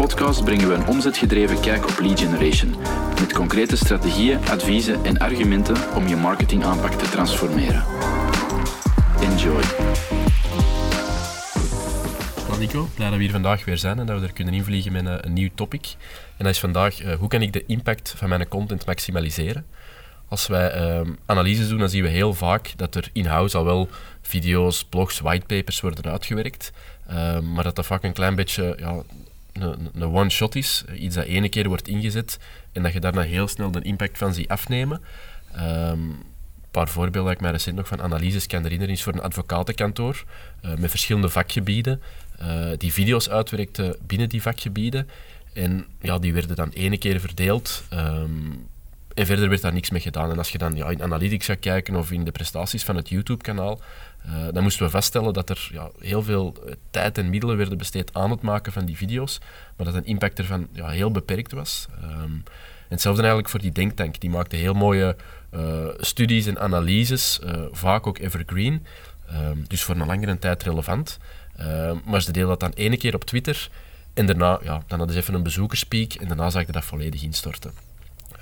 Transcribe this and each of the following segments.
podcast brengen we een omzetgedreven kijk op lead generation. Met concrete strategieën, adviezen en argumenten om je marketingaanpak te transformeren. Enjoy. Nico, blij dat we hier vandaag weer zijn en dat we er kunnen invliegen met een, nieuw topic. En dat is vandaag, uh, hoe kan ik de impact van mijn content maximaliseren? Als wij uh, analyses doen, dan zien we heel vaak dat er in-house al wel video's, blogs, whitepapers worden uitgewerkt. Uh, maar dat dat vaak een klein beetje ja, een, one-shot is. Iets dat ene keer wordt ingezet en dat je daarna heel snel de impact van ziet afnemen. Um, een paar voorbeelden dat ik mij recent nog van analyses kan herinneren is voor een advocatenkantoor uh, met verschillende vakgebieden uh, die video's uitwerkte binnen die vakgebieden. En ja, die werden dan ene keer verdeeld. Um, en verder werd daar niks mee gedaan. En als je dan ja, in Analytics gaat kijken of in de prestaties van het YouTube-kanaal, uh, dan moesten we vaststellen dat er ja, heel veel tijd en middelen werden besteed aan het maken van die video's, maar dat een impact ervan ja, heel beperkt was. Um, en hetzelfde eigenlijk voor die denktank. Die maakte heel mooie uh, studies en analyses, vaak ook evergreen, um, dus voor een langere tijd relevant. Uh, maar ze deden dat dan ene keer op Twitter en daarna ja, dan hadden ze even een bezoekerspiek en daarna zag je dat volledig instorten.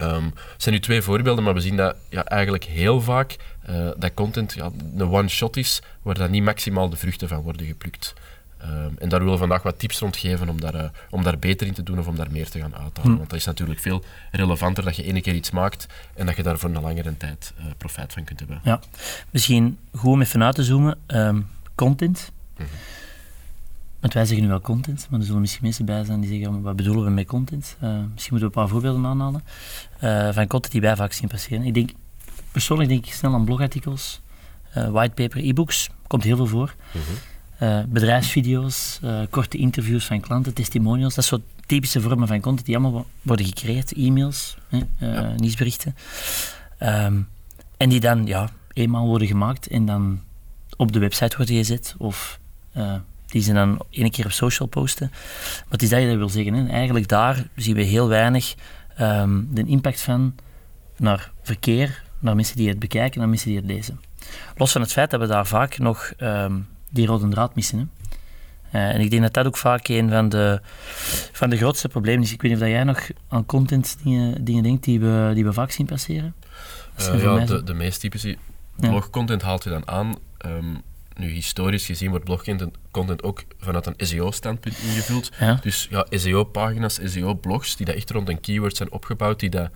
Um, het zijn nu twee voorbeelden, maar we zien dat ja, eigenlijk heel vaak uh, dat content ja, een one-shot is, waar dan niet maximaal de vruchten van worden geplukt. Um, en daar willen we vandaag wat tips rond geven om daar, uh, om daar beter in te doen of om daar meer te gaan uithalen. Hm. Want dat is natuurlijk veel relevanter dat je ene keer iets maakt en dat je daar voor een langere tijd uh, profijt van kunt hebben. Ja, misschien goed om even uit te zoomen. Um, content. -hmm. Want wij zeggen nu wel content, maar er zullen misschien mensen bij zijn die zeggen, wat bedoelen we met content? Uh, misschien moeten we een paar voorbeelden aanhalen uh, van content die wij vaak zien passeren. Ik denk, persoonlijk denk ik snel aan blogartikels, uh, whitepaper, e-books, komt heel veel voor. -hmm. bedrijfsvideo's, korte interviews van klanten, testimonials, dat soort typische vormen van content die allemaal worden gecreëerd, e-mails, ja. nieuwsberichten. Um, en die dan ja, eenmaal worden gemaakt en dan op de website worden gezet of die ze dan één keer op social posten. Wat is dat je dat wil zeggen? Hè? Eigenlijk daar zien we heel weinig um, de impact van naar verkeer, naar mensen die het bekijken, naar mensen die het lezen. Los van het feit dat we daar vaak nog um, die rode draad missen. Hè? Uh, en ik denk dat dat ook vaak een van de, van de grootste problemen is. Ik weet niet of jij nog aan content dingen, dingen denkt die we, die we vaak zien passeren. Uh, ja, de, de meest typische blogcontent haalt je dan aan. Um, nu, historisch gezien wordt blogcontent ook vanuit een SEO-standpunt ingevuld. Ja. Dus ja, SEO-pagina's, SEO-blogs, die dat echt rond een keyword zijn opgebouwd, die dat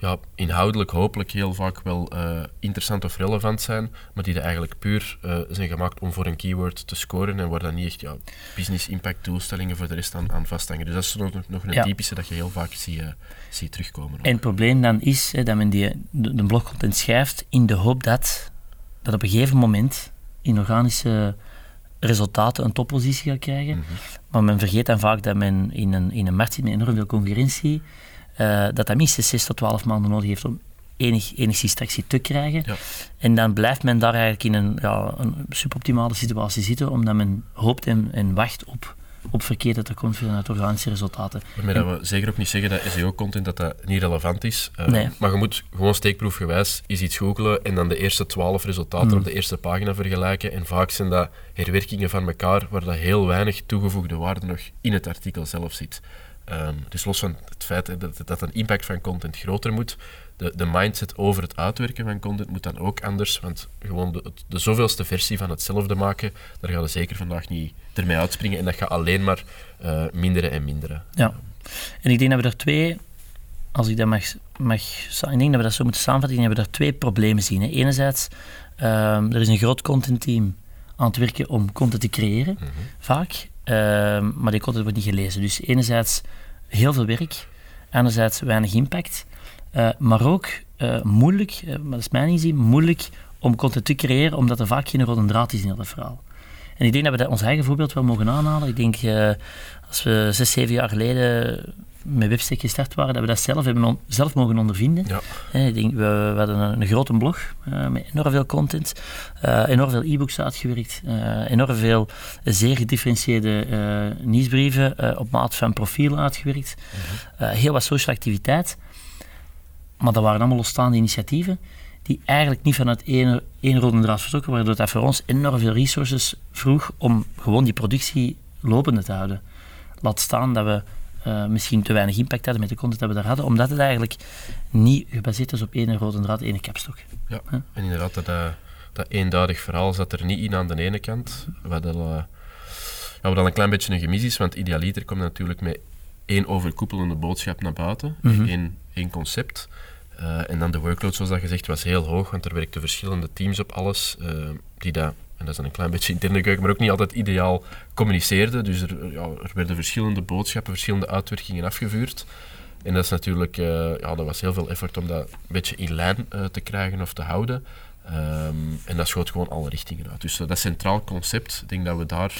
ja, inhoudelijk hopelijk heel vaak wel uh, interessant of relevant zijn, maar die dat eigenlijk puur uh, zijn gemaakt om voor een keyword te scoren en waar dan niet echt ja, business impact doelstellingen voor de rest aan, aan vasthangen. Dus dat is nog, nog een ja. typische dat je heel vaak ziet, uh, ziet terugkomen. Ook. En het probleem dan is hè, dat men die, de, de blogcontent schrijft in de hoop dat, dat op een gegeven moment in organische resultaten een toppositie gaat krijgen. Mm -hmm. Maar men vergeet dan vaak dat men in een, in een markt zit met enorm veel concurrentie, uh, dat dat minstens 6 tot 12 maanden nodig heeft om enig, enigszins tractie te krijgen. Ja. En dan blijft men daar eigenlijk in een, ja, een suboptimale situatie zitten, omdat men hoopt en, en wacht op op verkeer dat er komt vanuit organische resultaten. Maar dat we zeker ook niet zeggen dat SEO-content dat dat niet relevant is. Uh, nee. Maar je moet gewoon steekproefgewijs eens iets googelen en dan de eerste twaalf resultaten mm. op de eerste pagina vergelijken. En vaak zijn dat herwerkingen van elkaar waar dat heel weinig toegevoegde waarde nog in het artikel zelf zit. Um, dus los van het feit dat, dat een impact van content groter moet, de, de mindset over het uitwerken van content moet dan ook anders. Want gewoon de, de zoveelste versie van hetzelfde maken, daar gaan we zeker vandaag niet ermee uitspringen. En dat gaat alleen maar uh, minderen en minderen. Ja. En ik denk dat we er twee, als ik dat mag, mag ik denk dat we dat zo moeten samenvatten, ik denk dat we daar twee problemen zien. Hè. Enerzijds, um, er is een groot contentteam aan het werken om content te creëren, mm -hmm. vaak. Um, maar die content wordt niet gelezen. Dus enerzijds heel veel werk, anderzijds weinig impact. Uh, maar ook uh, moeilijk, maar dat is mijn inzien, moeilijk om content te creëren, omdat er vaak geen rode draad is in dat verhaal. En ik denk dat we dat ons eigen voorbeeld wel mogen aanhalen. Ik denk, als we zes, zeven jaar geleden met Webstack gestart waren, dat we dat zelf hebben zelf mogen ondervinden. Ja. ik denk, we, we hadden een, een, grote blog met enorm veel content, enorm veel e-books uitgewerkt, enorm veel zeer gedifferentieerde nieuwsbrieven op maat van profielen uitgewerkt, -hmm. heel wat social activiteit. Maar dat waren allemaal losstaande initiatieven die eigenlijk niet vanuit één, één rode draad vertrokken, waardoor dat voor ons enorm veel resources vroeg om gewoon die productie lopende te houden. laat staan dat we uh, misschien te weinig impact hadden met de content dat we daar hadden, omdat het eigenlijk niet gebaseerd is op één rode draad, één kapstok. Ja, en inderdaad, dat, uh, dat eenduidig verhaal zat er niet in aan de ene kant, wat al, uh, ja, wat al een klein beetje een gemis is, want idealiter komt natuurlijk met één overkoepelende boodschap naar buiten, mm één, één concept. En dan de workload, zoals dat gezegd, was heel hoog, want er werkten verschillende teams op alles, die dat en dat is dan een klein beetje interne keuken, maar ook niet altijd ideaal communiceerde. Dus er, ja, er werden verschillende boodschappen, verschillende uitwerkingen afgevuurd. En dat is natuurlijk, uh, ja, dat was heel veel effort om dat een beetje in lijn te krijgen of te houden. Um, en dat schoot gewoon alle richtingen uit. Dus uh, dat centraal concept, ik denk dat we daar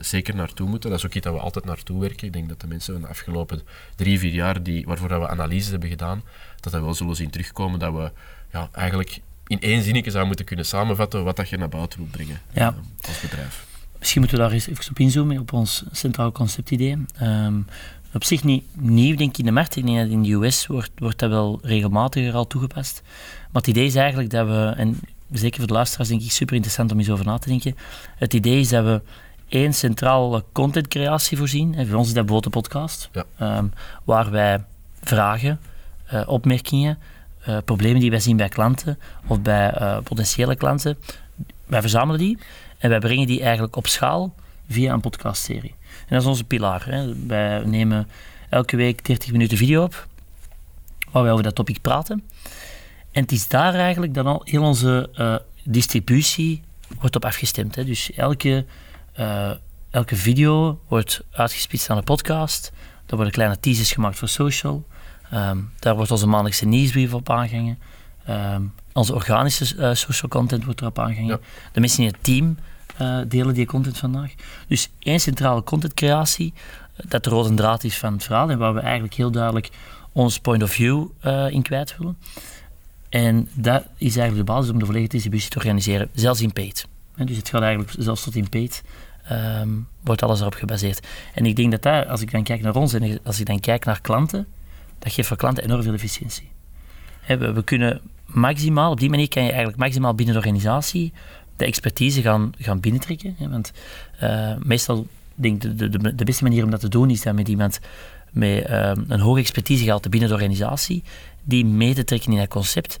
zeker naartoe moeten. Dat is ook iets dat we altijd naartoe werken. Ik denk dat de mensen van de afgelopen drie, vier jaar die, waarvoor dat we analyses hebben gedaan, dat dat wel zullen zien terugkomen dat we ja, eigenlijk in één zinnetje zou moeten kunnen samenvatten wat dat je naar buiten wilt brengen ja. uh, als bedrijf. Misschien moeten we daar eens even op inzoomen, op ons centraal conceptidee. Um, op zich niet nieuw, denk ik, in de markt. Ik denk dat in de US wordt, wordt dat wel regelmatiger al toegepast. Maar het idee is eigenlijk dat we, en zeker voor de luisteraars denk ik super interessant om eens over na te denken, het idee is dat we één centrale contentcreatie voorzien. En voor ons is dat bijvoorbeeld de podcast, ja. um, waar wij vragen, uh, opmerkingen, uh, problemen die wij zien bij klanten of bij uh, potentiële klanten. Wij verzamelen die en wij brengen die eigenlijk op schaal via een podcastserie. En dat is onze pilaar. Hè. Wij nemen elke week 30 minuten video op, waar wij over dat topic praten. En het is daar eigenlijk dan al heel onze uh, distributie wordt op afgestemd. Hè. Dus elke, elke video wordt uitgespitst aan een podcast. Er worden kleine teasers gemaakt voor social. Ehm, daar wordt onze maandelijkse nieuwsbrief op aangehangen. Ehm, onze organische uh, social content wordt erop aangehangen. De mensen in het team uh, delen die content vandaag. Dus één centrale contentcreatie, eh, dat de rode draad is van het verhaal en waar we eigenlijk heel duidelijk ons point of view in kwijt willen. En dat is eigenlijk de basis om de volledige distributie te organiseren, zelfs in paid. dus het gaat eigenlijk zelfs tot in paid. Um, wordt alles erop gebaseerd. En ik denk dat daar, als ik dan kijk naar ons en als ik dan kijk naar klanten, dat geeft voor klanten enorm veel efficiëntie. We, kunnen maximaal, op die manier kan je eigenlijk maximaal binnen de organisatie de expertise gaan, gaan binnentrekken. Want uh, meestal denk ik de, de, de beste manier om dat te doen is dat met iemand met uh, een hoge expertise gaat binnen de organisatie, die mee te trekken in dat concept,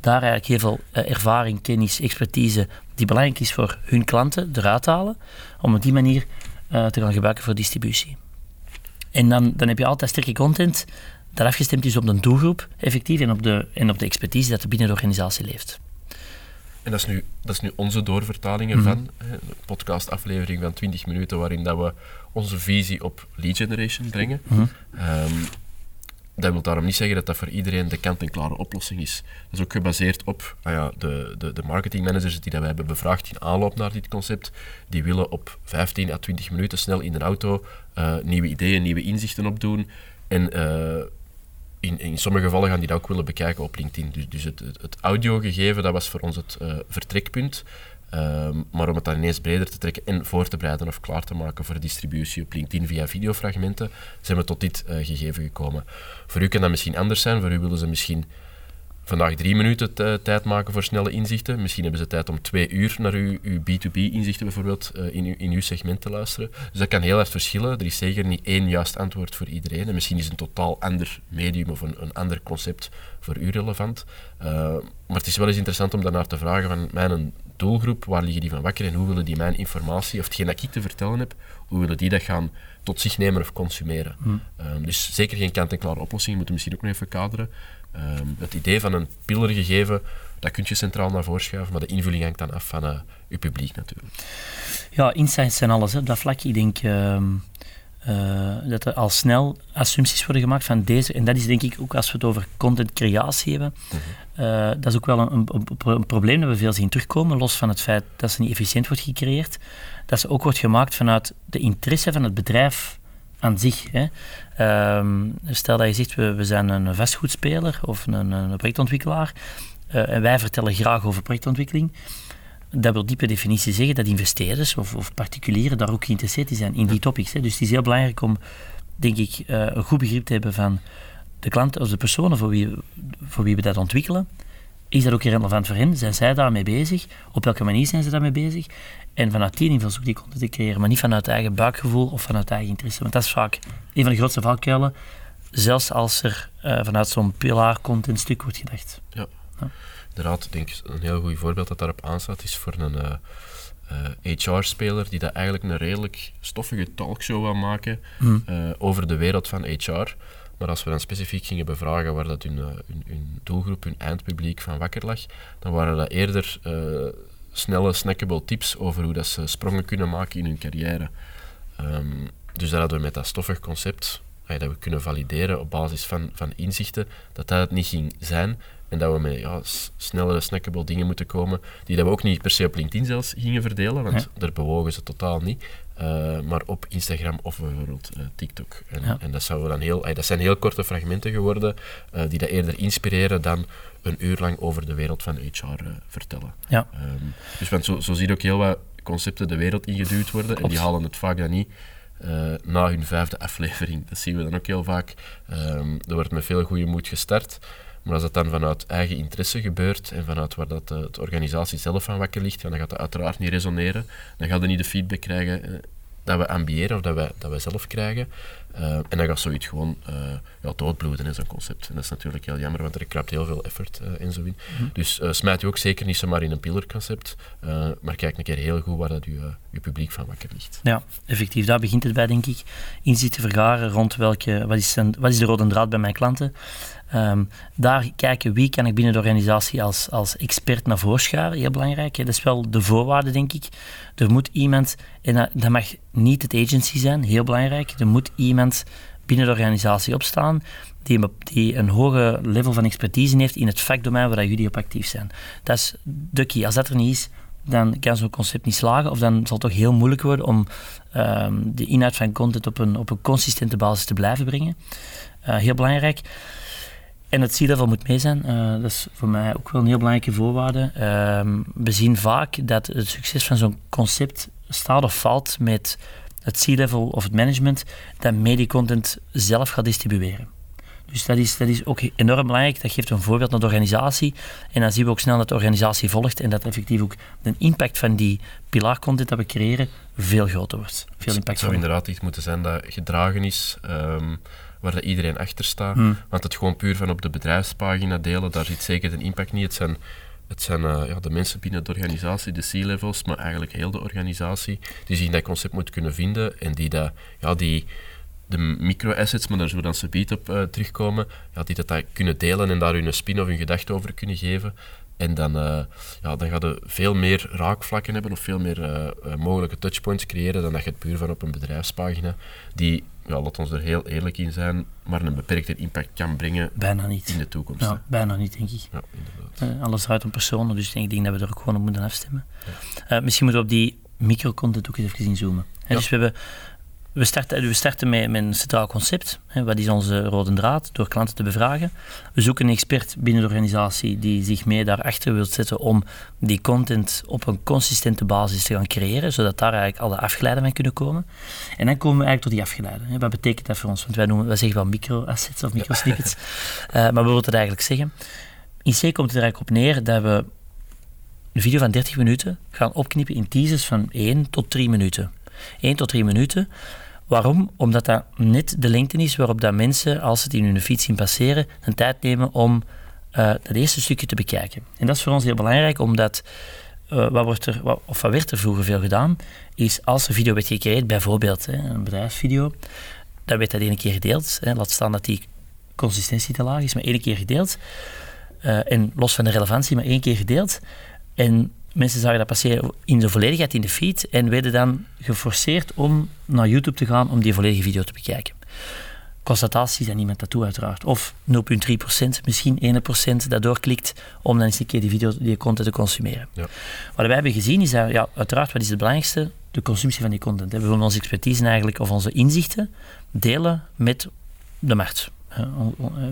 daar eigenlijk heel veel uh, ervaring, kennis, expertise die belangrijk is voor hun klanten eruit halen, om op die manier te gaan gebruiken voor distributie. En dan, dan heb je altijd sterke content dat afgestemd is op de doelgroep effectief en op de, en op de expertise dat er binnen de organisatie leeft. En dat is nu, dat is nu onze doorvertaling ervan. Mm Een podcastaflevering van 20 minuten waarin dat we onze visie op lead generation brengen. Mhm. Ehm, dat wil daarom niet zeggen dat dat voor iedereen de kant-en-klare oplossing is. Dat is ook gebaseerd op ah ja, de, de, de marketingmanagers die dat wij hebben bevraagd in aanloop naar dit concept. Die willen op 15 à 20 minuten snel in de auto uh, nieuwe ideeën, nieuwe inzichten opdoen. En uh, in, in sommige gevallen gaan die dat ook willen bekijken op LinkedIn. Dus, dus het, het, audiogegeven, dat was voor ons het uh, vertrekpunt. Um, maar om het dan ineens breder te trekken en voor te bereiden of klaar te maken voor distributie op LinkedIn via videofragmenten, zijn we tot dit uh, gegeven gekomen. Voor u kan dat misschien anders zijn. Voor u willen ze misschien vandaag drie minuten tijd maken voor snelle inzichten. Misschien hebben ze tijd om twee uur naar uw, uw B2B-inzichten bijvoorbeeld uh, in, uw, in uw segment te luisteren. Dus dat kan heel erg verschillen. Er is zeker niet één juist antwoord voor iedereen. En misschien is een totaal ander medium of een, een ander concept voor u relevant. Uh, maar het is wel eens interessant om daarnaar te vragen van mijn doelgroep, waar liggen die van wakker en hoe willen die mijn informatie, of hetgeen dat ik te vertellen heb, hoe willen die dat gaan tot zich nemen of consumeren. Hmm. Um, dus zeker geen kant-en-klare oplossing, moeten we misschien ook nog even kaderen. Um, het idee van een pillar gegeven, dat kun je centraal naar voren schuiven, maar de invulling hangt dan af van uh, je publiek natuurlijk. Ja, insights zijn alles. Hè. Dat vlak, ik denk uh, uh, dat er al snel assumpties worden gemaakt van deze. En dat is denk ik ook als we het over contentcreatie hebben. Uh dat is ook wel een, een, een, probleem dat we veel zien terugkomen, los van het feit dat ze niet efficiënt wordt gecreëerd. Dat ze ook wordt gemaakt vanuit de interesse van het bedrijf aan zich. Hè. Um, stel dat je zegt, we, we zijn een vastgoedspeler of een, een projectontwikkelaar uh, en wij vertellen graag over projectontwikkeling. Dat wil diepe definitie zeggen dat investeerders of, of particulieren daar ook geïnteresseerd zijn in die topics. Hè. Dus het is heel belangrijk om, denk ik, uh, een goed begrip te hebben van de klant of de personen voor wie, voor wie we dat ontwikkelen is dat ook relevant voor hen? Zijn zij daarmee bezig? Op welke manier zijn ze daarmee bezig? En vanuit die invalshoek die content te creëren, maar niet vanuit eigen buikgevoel of vanuit eigen interesse. Want dat is vaak een van de grootste valkuilen, zelfs als er uh, vanuit zo'n pilaar contentstuk wordt gedacht. Ja. ja. Inderdaad, denk een heel goed voorbeeld dat daarop aanstaat is voor een uh, uh, HR-speler die dat eigenlijk een redelijk stoffige talkshow wil maken hmm. over de wereld van HR. Maar als we dan specifiek gingen bevragen waar dat hun, hun, hun doelgroep, hun eindpubliek van wakker lag, dan waren dat eerder snelle, snackable tips over hoe dat ze sprongen kunnen maken in hun carrière. Um, dus daar hadden we met dat stoffig concept, dat we kunnen valideren op basis van, van inzichten, dat dat het niet ging zijn. En dat we met ja, snellere, snackable dingen moeten komen, die dat we ook niet per se op LinkedIn zelfs gingen verdelen, want daar bewogen ze totaal niet. Uh, maar op Instagram of bijvoorbeeld uh, TikTok. En, ja. en, dat, zou dan heel, dat zijn heel korte fragmenten geworden, uh, die dat eerder inspireren dan een uur lang over de wereld van HR vertellen. Ja. Um, dus want zo, zo zie je ook heel wat concepten de wereld ingeduwd worden, Klopt. en die halen het vaak dan niet na hun vijfde aflevering. Dat zien we dan ook heel vaak. Er wordt met veel goede moed gestart. Maar als dat dan vanuit eigen interesse gebeurt en vanuit waar dat de, eh, organisatie zelf van wakker ligt, dan gaat dat uiteraard niet resoneren. Dan gaat je niet de feedback krijgen eh, dat we ambiëren of dat wij, dat wij zelf krijgen. Uh, en dan gaat zoiets gewoon uh, ja, doodbloeden in zo'n concept. En dat is natuurlijk heel jammer, want er krapt heel veel effort uh, in zo in. Mm -hmm. Dus smijt u ook zeker niet zomaar in een pillarconcept, maar kijk een keer heel goed waar dat uw, uw publiek van wakker ligt. Ja, effectief. Daar begint het bij, denk ik. Inzichten vergaren rond welke, wat is, een, wat is de rode draad bij mijn klanten. Um, daar kijken wie kan ik binnen de organisatie als, als expert naar voren scharen, heel belangrijk. Hè. Dat is wel de voorwaarde, denk ik. Er moet iemand, en dat, mag niet het agency zijn, heel belangrijk. Er moet iemand binnen de organisatie opstaan die een, die een hoge level van expertise heeft in het vakdomein waar jullie op actief zijn. Dat is de key. Als dat er niet is, dan kan zo'n concept niet slagen, of dan zal het toch heel moeilijk worden om um, de inhoud van content op een, op een consistente basis te blijven brengen. Uh, heel belangrijk. En het C-level moet mee zijn. Uh, dat is voor mij ook wel een heel belangrijke voorwaarde. Uh, we zien vaak dat het succes van zo'n concept staat of valt met het C-level of het management dat mediecontent zelf gaat distribueren. Dus dat is, dat is ook enorm belangrijk. Dat geeft een voorbeeld naar de organisatie. En dan zien we ook snel dat de organisatie volgt en dat effectief ook de impact van die pilaarcontent dat we creëren veel groter wordt. Veel impact. Het zou inderdaad iets moeten zijn dat gedragen is. Um waar dat iedereen achter staat. Hmm. Want het gewoon puur van op de bedrijfspagina delen, daar zit zeker de impact niet. Het zijn, het zijn uh, ja, de mensen binnen de organisatie, de C-levels, maar eigenlijk heel de organisatie, die zich dat concept moet kunnen vinden en die, dat, ja, die de micro-assets, maar daar zullen we dan subiet op uh, terugkomen, ja, die dat, dat kunnen delen en daar hun spin of hun gedachte over kunnen geven. En dan, uh, ja, dan ga je veel meer raakvlakken hebben of veel meer mogelijke touchpoints creëren dan dat je het puur van op een bedrijfspagina, die ja, laat ons er heel eerlijk in zijn, maar een beperkte impact kan brengen bijna niet. in de toekomst. Ja, bijna niet, denk ik. Ja, inderdaad. Uh, alles draait om personen, dus ik denk dat we er ook gewoon op moeten afstemmen. Ja. Uh, misschien moeten we op die microcontent ook eens even inzoomen. Ja. Dus we hebben we starten, we starten met, met een centraal concept. Hè, wat is onze rode draad? Door klanten te bevragen. We zoeken een expert binnen de organisatie die zich mee daarachter wil zetten om die content op een consistente basis te gaan creëren, zodat daar eigenlijk alle afgeleiden van kunnen komen. En dan komen we eigenlijk tot die afgeleiden. Hè. Wat betekent dat voor ons? Want wij, noemen, wij zeggen wel micro-assets of micro-snippets. Uh, maar wat wil het eigenlijk zeggen? In C komt het er eigenlijk op neer dat we een video van 30 minuten gaan opknippen in teasers van 1 tot 3 minuten. 1 tot 3 minuten. Waarom? Omdat dat net de lengte is waarop dat mensen, als ze het in hun fiets zien passeren, een tijd nemen om uh, dat eerste stukje te bekijken. En dat is voor ons heel belangrijk, omdat uh, wat, wordt er, wat, of wat werd er vroeger veel gedaan, is als een video werd gecreëerd, bijvoorbeeld hè, een bedrijfsvideo, dan werd dat één keer gedeeld. Hè, laat staan dat die consistentie te laag is, maar één keer gedeeld. Uh, en los van de relevantie, maar één keer gedeeld. Mensen zagen dat passeren in de volledigheid in de feed en werden dan geforceerd om naar YouTube te gaan om die volledige video te bekijken. Constataties zijn niemand dat uiteraard. Of 0,3%, misschien 1% dat doorklikt om dan eens een keer die video, die content te consumeren. Ja. Wat wij hebben gezien is dat, ja, uiteraard, wat is het belangrijkste? De consumptie van die content. We willen onze expertise eigenlijk, of onze inzichten, delen met de markt.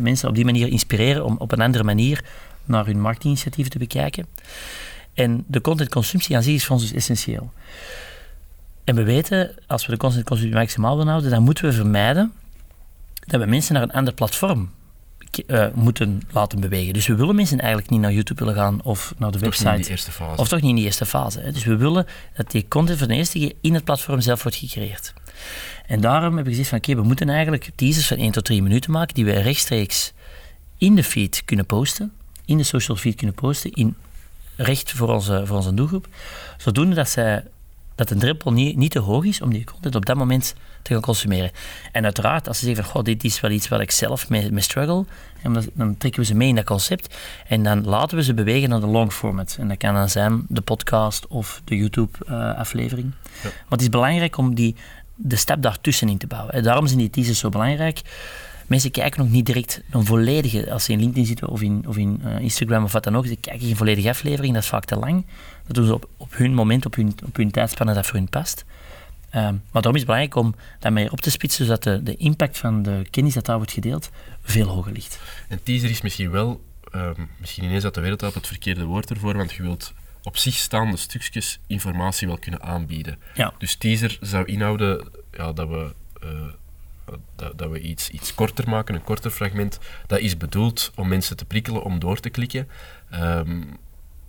Mensen op die manier inspireren om op een andere manier naar hun marktinitiatieven te bekijken. En de contentconsumptie aan zich is voor ons dus essentieel. En we weten, als we de contentconsumptie maximaal willen houden, dan moeten we vermijden dat we mensen naar een ander platform uh, moeten laten bewegen. Dus we willen mensen eigenlijk niet naar YouTube willen gaan of naar de website. Niet in die eerste fase. Of toch niet in die eerste fase. Hè. Dus we willen dat die content van de eerste keer in het platform zelf wordt gecreëerd. En daarom hebben we gezegd van oké, we moeten eigenlijk teasers van 1 tot 3 minuten maken die we rechtstreeks in de feed kunnen posten, in de social feed kunnen posten, in recht voor onze, voor onze doelgroep, zodoende dat, zij, dat een drempel niet, niet te hoog is om die content op dat moment te gaan consumeren. En uiteraard, als ze zeggen van, goh, dit is wel iets waar ik zelf mee, mee struggle, dan trekken we ze mee in dat concept en dan laten we ze bewegen naar de long format. En dat kan dan zijn de podcast of de YouTube-aflevering. Uh, ja. Maar het is belangrijk om die, de stap daartussenin te bouwen. En daarom zijn die teasers zo belangrijk. Mensen kijken nog niet direct een volledige, als ze in LinkedIn zitten of in, of in uh, Instagram of wat dan ook, ze kijken geen volledige aflevering, dat is vaak te lang. Dat doen ze op, op hun moment, op hun, op hun tijdspanne dat voor hun past. Um, maar daarom is het belangrijk om daarmee op te spitsen, zodat de, de impact van de kennis dat daar wordt gedeeld veel hoger ligt. En teaser is misschien wel, um, misschien ineens uit de wereld op het verkeerde woord ervoor, want je wilt op zich staande stukjes informatie wel kunnen aanbieden. Ja. Dus teaser zou inhouden ja, dat we... Uh, dat, dat, we iets, iets korter maken, een korter fragment, dat is bedoeld om mensen te prikkelen om door te klikken. Um,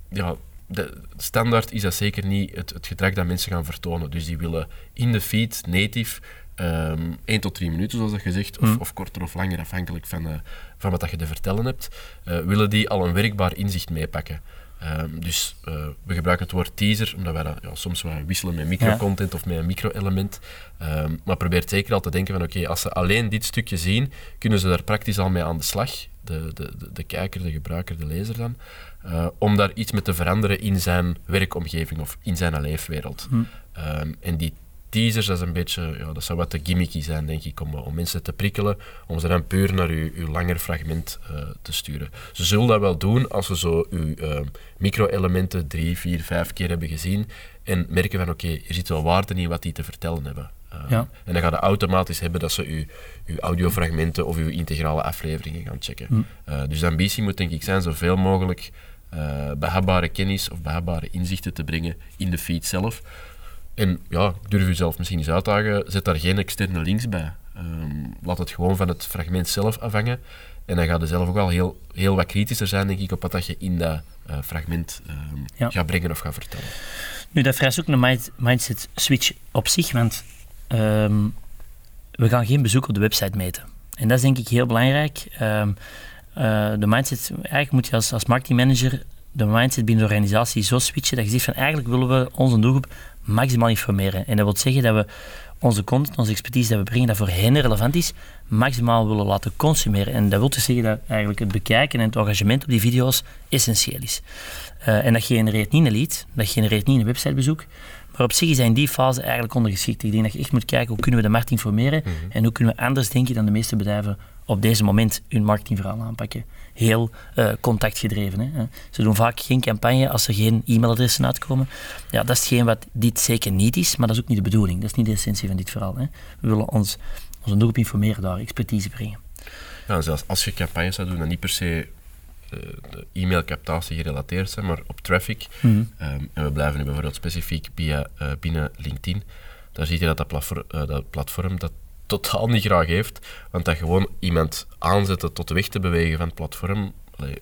ja, de, standaard is dat zeker niet het, het gedrag dat mensen gaan vertonen. Dus die willen in de feed, native, um, 1 tot 3 minuten, zoals dat gezegd, of, mm. of korter of langer, afhankelijk van, uh, van wat dat je te vertellen hebt, uh, willen die al een werkbaar inzicht meepakken. Um, dus uh, we gebruiken het woord teaser, omdat wij dat ja, soms wel wisselen met microcontent ja. of met een micro-element. Um, maar probeer zeker al te denken van oké, okay, als ze alleen dit stukje zien, kunnen ze daar praktisch al mee aan de slag. De, de, de, de kijker, de gebruiker, de lezer dan. Uh, om daar iets mee te veranderen in zijn werkomgeving of in zijn leefwereld. Hm. Um, en die teasers, dat is een beetje, ja, dat zou wat te gimmicky zijn, denk ik, om, om mensen te prikkelen, om ze dan puur naar uw, uw langer fragment uh, te sturen. Ze zullen dat wel doen als ze zo uw uh, micro-elementen drie, vier, vijf keer hebben gezien en merken van oké, okay, er zit wel waarde in wat die te vertellen hebben. Uh, ja. En dan gaat het automatisch hebben dat ze uw, uw audiofragmenten of uw integrale afleveringen gaan checken. Hm. dus de ambitie moet denk ik zijn zoveel mogelijk uh, behapbare kennis of behapbare inzichten te brengen in de feed zelf. En ja, ik durf u zelf misschien eens uitdagen, zet daar geen externe links bij. Um, laat het gewoon van het fragment zelf afhangen. En dan gaat je zelf ook al heel, heel wat kritischer zijn, denk ik, op wat dat je in dat uh, fragment um, ja. gaat brengen of gaat vertellen. Nu, dat vereist ook een mind mindset switch op zich, want um, we gaan geen bezoek op de website meten. En dat is denk ik heel belangrijk. Uh, de mindset, eigenlijk moet je als, als marketingmanager de mindset binnen de organisatie zo switchen dat je zegt van eigenlijk willen we onze doelgroep maximaal informeren. En dat wil zeggen dat we onze content, onze expertise dat we brengen, dat voor hen relevant is, maximaal willen laten consumeren. En dat wil dus zeggen dat eigenlijk het bekijken en het engagement op die video's essentieel is. Uh, en dat genereert niet een lead, dat genereert niet een websitebezoek, maar op zich in die fase eigenlijk ondergeschikt. Ik denk dat je echt moet kijken hoe kunnen we de markt informeren mm -hmm. en hoe kunnen we anders denken dan de meeste bedrijven op deze moment hun marketingverhaal aanpakken. Heel uh, contactgedreven. Hè. Ze doen vaak geen campagne als er geen e-mailadressen uitkomen. Ja, dat is hetgeen wat dit zeker niet is, maar dat is ook niet de bedoeling. Dat is niet de essentie van dit verhaal. Hè. We willen ons, onze doelgroep informeren, daar expertise brengen. Ja, zelfs als je campagnes zou doen, dan niet per se e-mailcaptatie gerelateerd zijn, maar op traffic. Mm -hmm. um, en we blijven nu bijvoorbeeld specifiek via, uh, binnen LinkedIn. Daar zie je dat dat platform, dat, platform dat totaal niet graag heeft, want dat gewoon iemand aanzetten tot weg te bewegen van het platform, allee,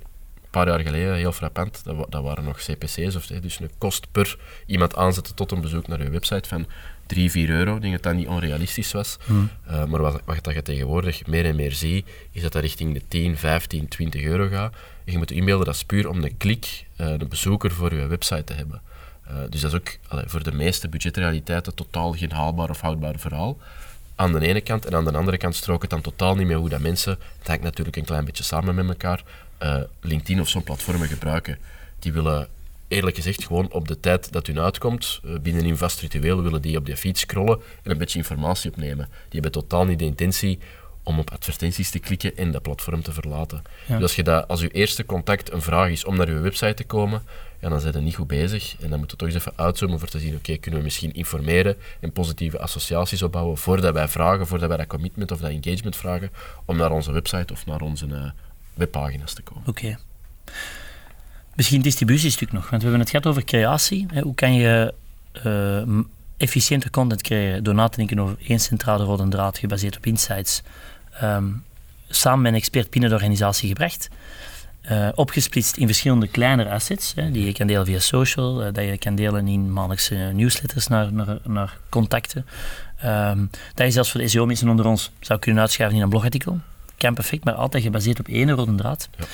paar jaar geleden, heel frappant, dat, dat waren nog CPC's, of, dus een kost per iemand aanzetten tot een bezoek naar je website van 3, 4 euro. Ik denk dat dat niet onrealistisch was. Mm. Uh, maar wat, wat je tegenwoordig meer en meer ziet, is dat dat richting de 10, 15, 20 euro gaat. En je moet inbeelden dat is puur om een klik, uh, een bezoeker voor je website te hebben. Uh, dus dat is ook allee, voor de meeste budgetrealiteiten totaal geen haalbaar of houdbaar verhaal aan de ene kant. En aan de andere kant strook het dan totaal niet meer hoe dat mensen, het hangt natuurlijk een klein beetje samen met elkaar, uh, LinkedIn of zo'n platformen gebruiken. Die willen eerlijk gezegd gewoon op de tijd dat hun uitkomt, uh, binnen een vast ritueel, willen die op die feed scrollen en een beetje informatie opnemen. Die hebben totaal niet de intentie om op advertenties te klikken en dat platform te verlaten. Ja. Dus als, je dat, als je eerste contact een vraag is om naar je website te komen, ja, dan zijn je niet goed bezig. En dan moeten we toch eens even uitzoomen voor te zien, oké, okay, kunnen we misschien informeren en positieve associaties opbouwen voordat wij vragen, voordat wij dat commitment of dat engagement vragen, om naar onze website of naar onze uh, webpagina's te komen. Oké. Okay. Misschien distributiestuk nog, want we hebben het gehad over creatie. Hè. Hoe kan je uh, efficiënter content creëren door na te denken over één centrale rode draad gebaseerd op insights, um, samen met een expert binnen de organisatie gebracht. Uh, opgesplitst in verschillende kleinere assets, hè, die je kan delen via social, uh, dat je kan delen in maandelijkse newsletters naar, naar, contacten. Um, dat je zelfs voor de SEO-mensen onder ons zou kunnen uitschrijven in een blogartikel. Kan perfect, maar altijd gebaseerd op één rode draad. Ja.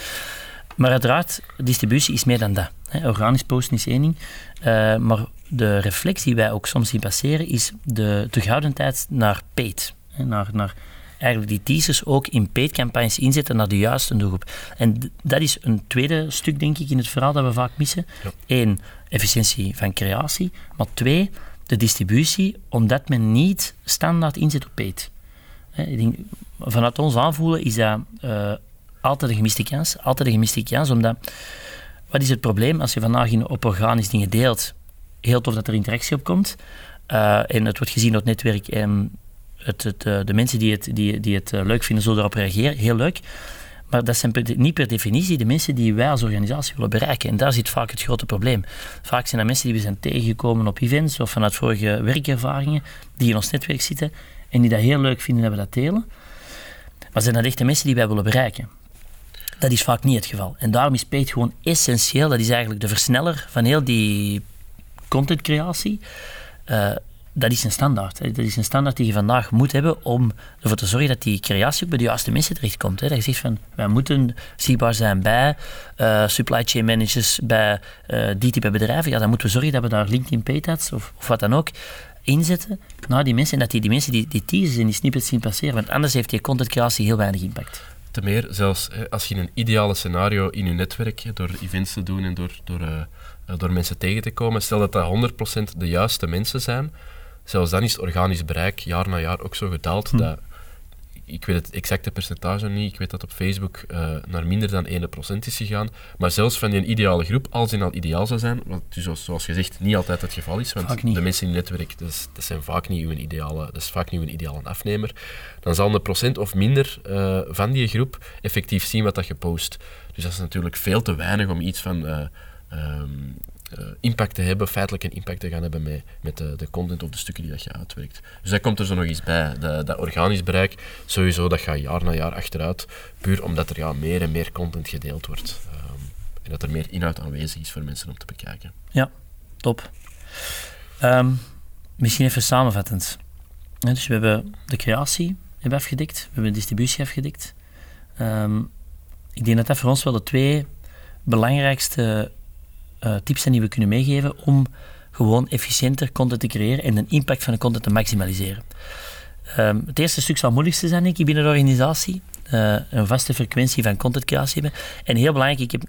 Maar uiteraard, distributie is meer dan dat. Organisch posten is één ding, uh, maar de reflex die wij ook soms zien passeren is de terughoudendheid naar paid. Naar, naar eigenlijk die teasers ook in paid campagnes inzetten naar de juiste doelgroep. En dat is een tweede stuk, denk ik, in het verhaal dat we vaak missen. Eén, efficiëntie van creatie. Maar twee, de distributie, omdat men niet standaard inzet op paid. Ik denk, vanuit ons aanvoelen is dat uh, altijd een gemiste kans. Altijd een gemiste kans, omdat... Wat is het probleem als je vandaag in, op organisch dingen deelt? Heel tof dat er interactie op komt. Uh, en het wordt gezien door het netwerk en het, het, eh, de mensen die het, die, die het eh, leuk vinden, zullen erop reageren. Heel leuk. Maar dat zijn niet per definitie de mensen die wij als organisatie willen bereiken. En daar zit vaak het grote probleem. Vaak zijn dat mensen die we zijn tegengekomen op events of vanuit vorige werkervaringen, die in ons netwerk zitten en die dat heel leuk vinden dat we dat delen. Maar zijn dat echt de mensen die wij willen bereiken? Dat is vaak niet het geval. En daarom is Paid gewoon essentieel. Dat is eigenlijk de versneller van heel die contentcreatie. Uh, dat is een standaard. Hè. Dat is een standaard die je vandaag moet hebben om ervoor te zorgen dat die creatie ook bij de juiste mensen terechtkomt. Hè. Dat je zegt van, wij moeten zichtbaar zijn bij uh, supply chain managers, bij uh, die type bedrijven. Ja, dan moeten we zorgen dat we daar LinkedIn ads of, of wat dan ook inzetten naar die mensen en dat die, die mensen die, die teasers en die snippets zien passeren. Want anders heeft die contentcreatie heel weinig impact. Te meer, zelfs als je een ideale scenario in je netwerk, door events te doen en door, door, uh, door mensen tegen te komen, stel dat dat 100% de juiste mensen zijn, zelfs dan is het organisch bereik jaar na jaar ook zo gedaald hm. dat ik weet het exacte percentage niet. Ik weet dat op Facebook uh, naar minder dan 1% is gegaan. Maar zelfs van die ideale groep, als die al ideaal zou zijn, wat dus zoals gezegd niet altijd het geval is, want de mensen in het netwerk, dat, dat, zijn vaak niet uw ideale, dat is vaak niet uw ideale afnemer, dan zal een procent of minder uh, van die groep effectief zien wat dat je post. Dus dat is natuurlijk veel te weinig om iets van... Um, uh, impact te hebben, feitelijk een impact te gaan hebben met, met de, de, content of de stukken die dat je uitwerkt. Dus dat komt er zo nog eens bij. De, dat organisch bereik, sowieso, dat gaat jaar na jaar achteruit, puur omdat er ja, meer en meer content gedeeld wordt. Um, en dat er meer inhoud aanwezig is voor mensen om te bekijken. Ja, top. Um, misschien even samenvattend. dus we hebben de creatie hebben afgedikt, we hebben de distributie afgedikt. Um, ik denk dat dat voor ons wel de twee belangrijkste uh, tips zijn die we kunnen meegeven om gewoon efficiënter content te creëren en de impact van de content te maximaliseren. Um, het eerste stuk zal het moeilijkste zijn, denk ik, binnen de organisatie. Uh, een vaste frequentie van contentcreatie hebben. En heel belangrijk, ik heb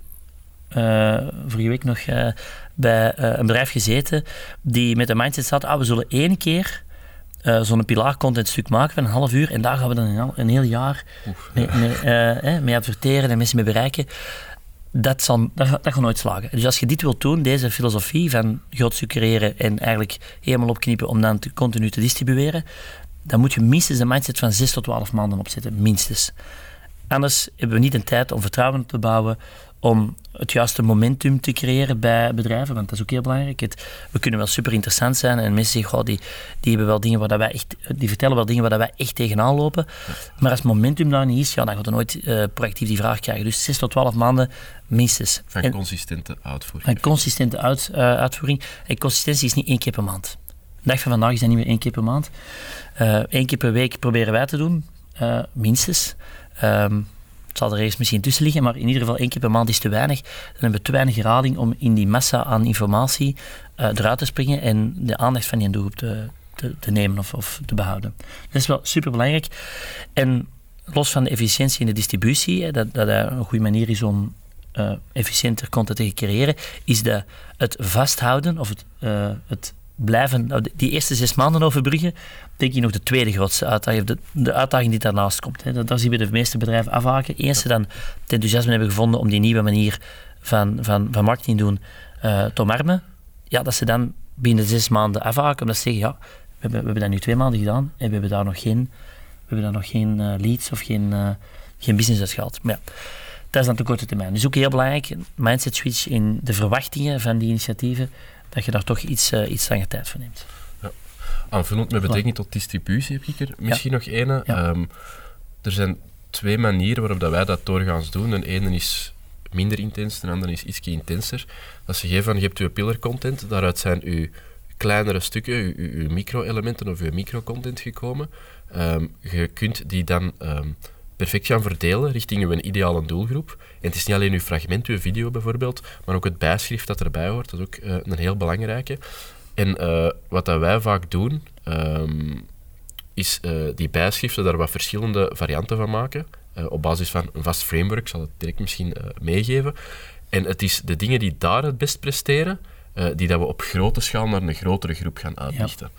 uh, vorige week nog bij een bedrijf gezeten die met de mindset zat, ah, we zullen één keer zo'n pilaar content stuk maken van een half uur en daar gaan we dan een, een heel jaar mee, mee, mee adverteren en mensen mee bereiken dat, zal, dat, gaat nooit slagen. Dus als je dit wilt doen, deze filosofie van groot creëren en eigenlijk helemaal opknippen om dan continu te distribueren, dan moet je minstens een mindset van 6 tot 12 maanden opzetten. Minstens. Anders hebben we niet de tijd om vertrouwen te bouwen, om het juiste momentum te creëren bij bedrijven, want dat is ook heel belangrijk. Het, we kunnen wel super interessant zijn en mensen zeggen, goh, die, die, hebben wel dingen waar wij echt, die vertellen wel dingen waar wij echt tegenaan lopen. Maar als momentum daar niet is, ja, dan gaat er nooit uh, proactief die vraag krijgen. Dus 6 tot 12 maanden minstens. Van consistente uitvoering. Van consistente uit, uh, uitvoering. En consistentie is niet één keer per maand. De dag van vandaag is dat niet meer één keer per maand. Eén uh, keer per week proberen wij te doen, minstens. Um, het zal er eerst misschien tussen liggen, maar in ieder geval één keer per maand is te weinig. Dan hebben we te weinig herhaling om in die massa aan informatie uh, eruit te springen en de aandacht van die doelgroep te, te, te, nemen of, of te behouden. Dat is wel super belangrijk. En los van de efficiëntie in de distributie, dat, dat een goede manier is om uh, efficiënter content te creëren, is de, het vasthouden of het, uh, het blijven, nou, die eerste zes maanden overbruggen, denk ik nog de tweede grootste uitdaging, de, uitdaging die daarnaast komt. Hè. Daar zien we de meeste bedrijven afhaken. Eerst ze dan het enthousiasme hebben gevonden om die nieuwe manier van, van, van marketing doen uh, te omarmen, ja, dat ze dan binnen zes maanden afhaken, omdat ze zeggen, ja, we hebben, we hebben dat nu twee maanden gedaan en we hebben daar nog geen, we hebben daar nog geen uh, leads of geen, uh, geen business uit gehaald. Maar ja, dat is dan de korte termijn. Dus ook heel belangrijk, mindset switch in de verwachtingen van die initiatieven dat je daar toch iets, uh, iets langer tijd voor neemt. Ja. Aanvullend met betrekking tot distributie heb ik er misschien nog. Ja. Um, er zijn twee manieren waarop dat wij dat doorgaans doen. De ene is minder intens, de andere is iets intenser. Als je geeft van, je hebt je pillar content, daaruit zijn je kleinere stukken, je, je micro-elementen of je micro-content gekomen. Ehm, je kunt die dan ehm, perfect gaan verdelen richting een ideale doelgroep. En het is niet alleen uw fragment, uw video bijvoorbeeld, maar ook het bijschrift dat erbij hoort. Dat is ook uh, een heel belangrijke. En uh, wat dat wij vaak doen, um, is uh, die bijschriften daar wat verschillende varianten van maken. op basis van een vast framework, zal het direct misschien meegeven. En het is de dingen die daar het best presteren, die dat we op grote schaal naar een grotere groep gaan uitlichten.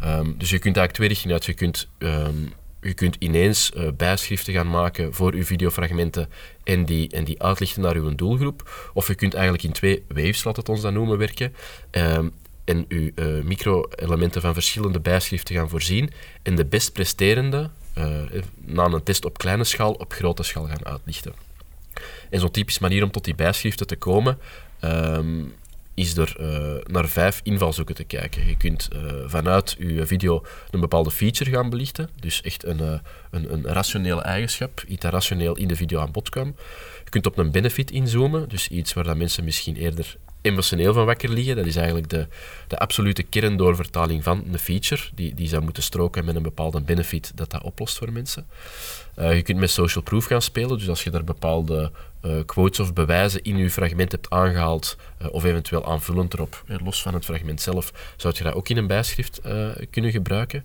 Ja. Um, dus je kunt eigenlijk twee richtingen uit. Je kunt um, je kunt ineens uh, bijschriften gaan maken voor uw videofragmenten en die, en die uitlichten naar uw doelgroep. Of je kunt eigenlijk in twee waves, laat het ons dan noemen, werken. Um, en uw uh, micro-elementen van verschillende bijschriften gaan voorzien. En de best presterende, uh, na een test op kleine schaal, op grote schaal gaan uitlichten. En zo'n typisch manier om tot die bijschriften te komen, um, is door uh, naar vijf invalshoeken te kijken. Je kunt uh, vanuit je video een bepaalde feature gaan belichten, dus echt een, uh, een, een rationele eigenschap, iets dat rationeel in de video aan bod kwam. Je kunt op een benefit inzoomen, dus iets waar dat mensen misschien eerder emotioneel van wakker liggen. Dat is eigenlijk de, de absolute kerndoorvertaling van een feature, die, die zou moeten stroken met een bepaalde benefit dat dat oplost voor mensen. Je kunt met social proof gaan spelen, dus als je daar bepaalde quotes of bewijzen in je fragment hebt aangehaald, uh, of eventueel aanvullend erop, los van het fragment zelf, zou je dat ook in een bijschrift kunnen gebruiken.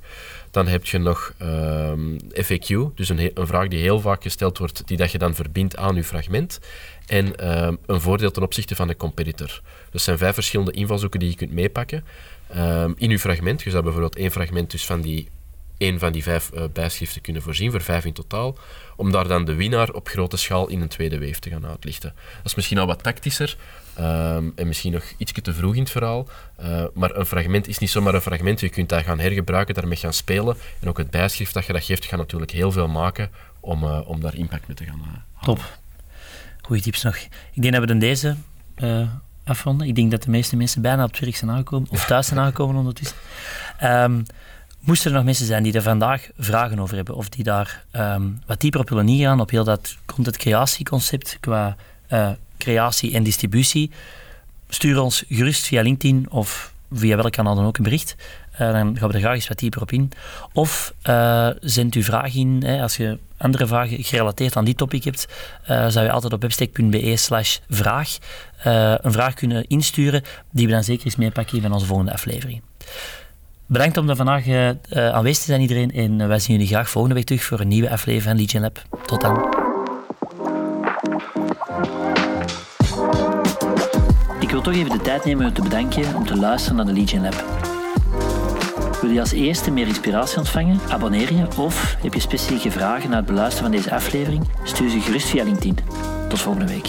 Dan heb je nog ehm, FAQ, dus een, een, vraag die heel vaak gesteld wordt, die dat je dan verbindt aan je fragment. En um, een voordeel ten opzichte van de competitor. Dat zijn vijf verschillende invalshoeken die je kunt meepakken um, in je fragment. Je zou bijvoorbeeld één fragment dus van die één van die vijf uh, bijschriften kunnen voorzien, voor vijf in totaal, om daar dan de winnaar op grote schaal in een tweede weef te gaan uitlichten. Dat is misschien al wat tactischer um, en misschien nog iets te vroeg in het verhaal, uh, maar een fragment is niet zomaar een fragment. Je kunt dat gaan hergebruiken, daarmee gaan spelen en ook het bijschrift dat je dat geeft, gaat natuurlijk heel veel maken om, uh, om daar impact mee te gaan halen. Top. Goeie tips nog. Ik denk dat we dan deze afronden. Ik denk dat de meeste mensen bijna op het zijn aangekomen, of thuis zijn aangekomen ondertussen. Um, Moesten er nog mensen zijn die er vandaag vragen over hebben of die daar um, wat dieper op willen ingaan, op heel dat content creatieconcept qua uh, creatie en distributie, stuur ons gerust via LinkedIn of via welk kanaal dan ook een bericht. Uh, dan gaan we er graag eens wat dieper op in. Of uh, zend uw vraag in. Hè, als je andere vragen gerelateerd aan die topic hebt, zou je altijd op webstack.be slash vraag een vraag kunnen insturen die we dan zeker eens meepakken in onze volgende aflevering. Bedankt om er vandaag uh, aanwezig te zijn, iedereen. En uh, wij zien jullie graag volgende week terug voor een nieuwe aflevering van Legion Lab. Tot dan. Ik wil toch even de tijd nemen om te bedanken om te luisteren naar de Legion Lab. Wil je als eerste meer inspiratie ontvangen? Abonneer je of heb je specifieke vragen na het beluisteren van deze aflevering? Stuur ze gerust via LinkedIn. Tot volgende week.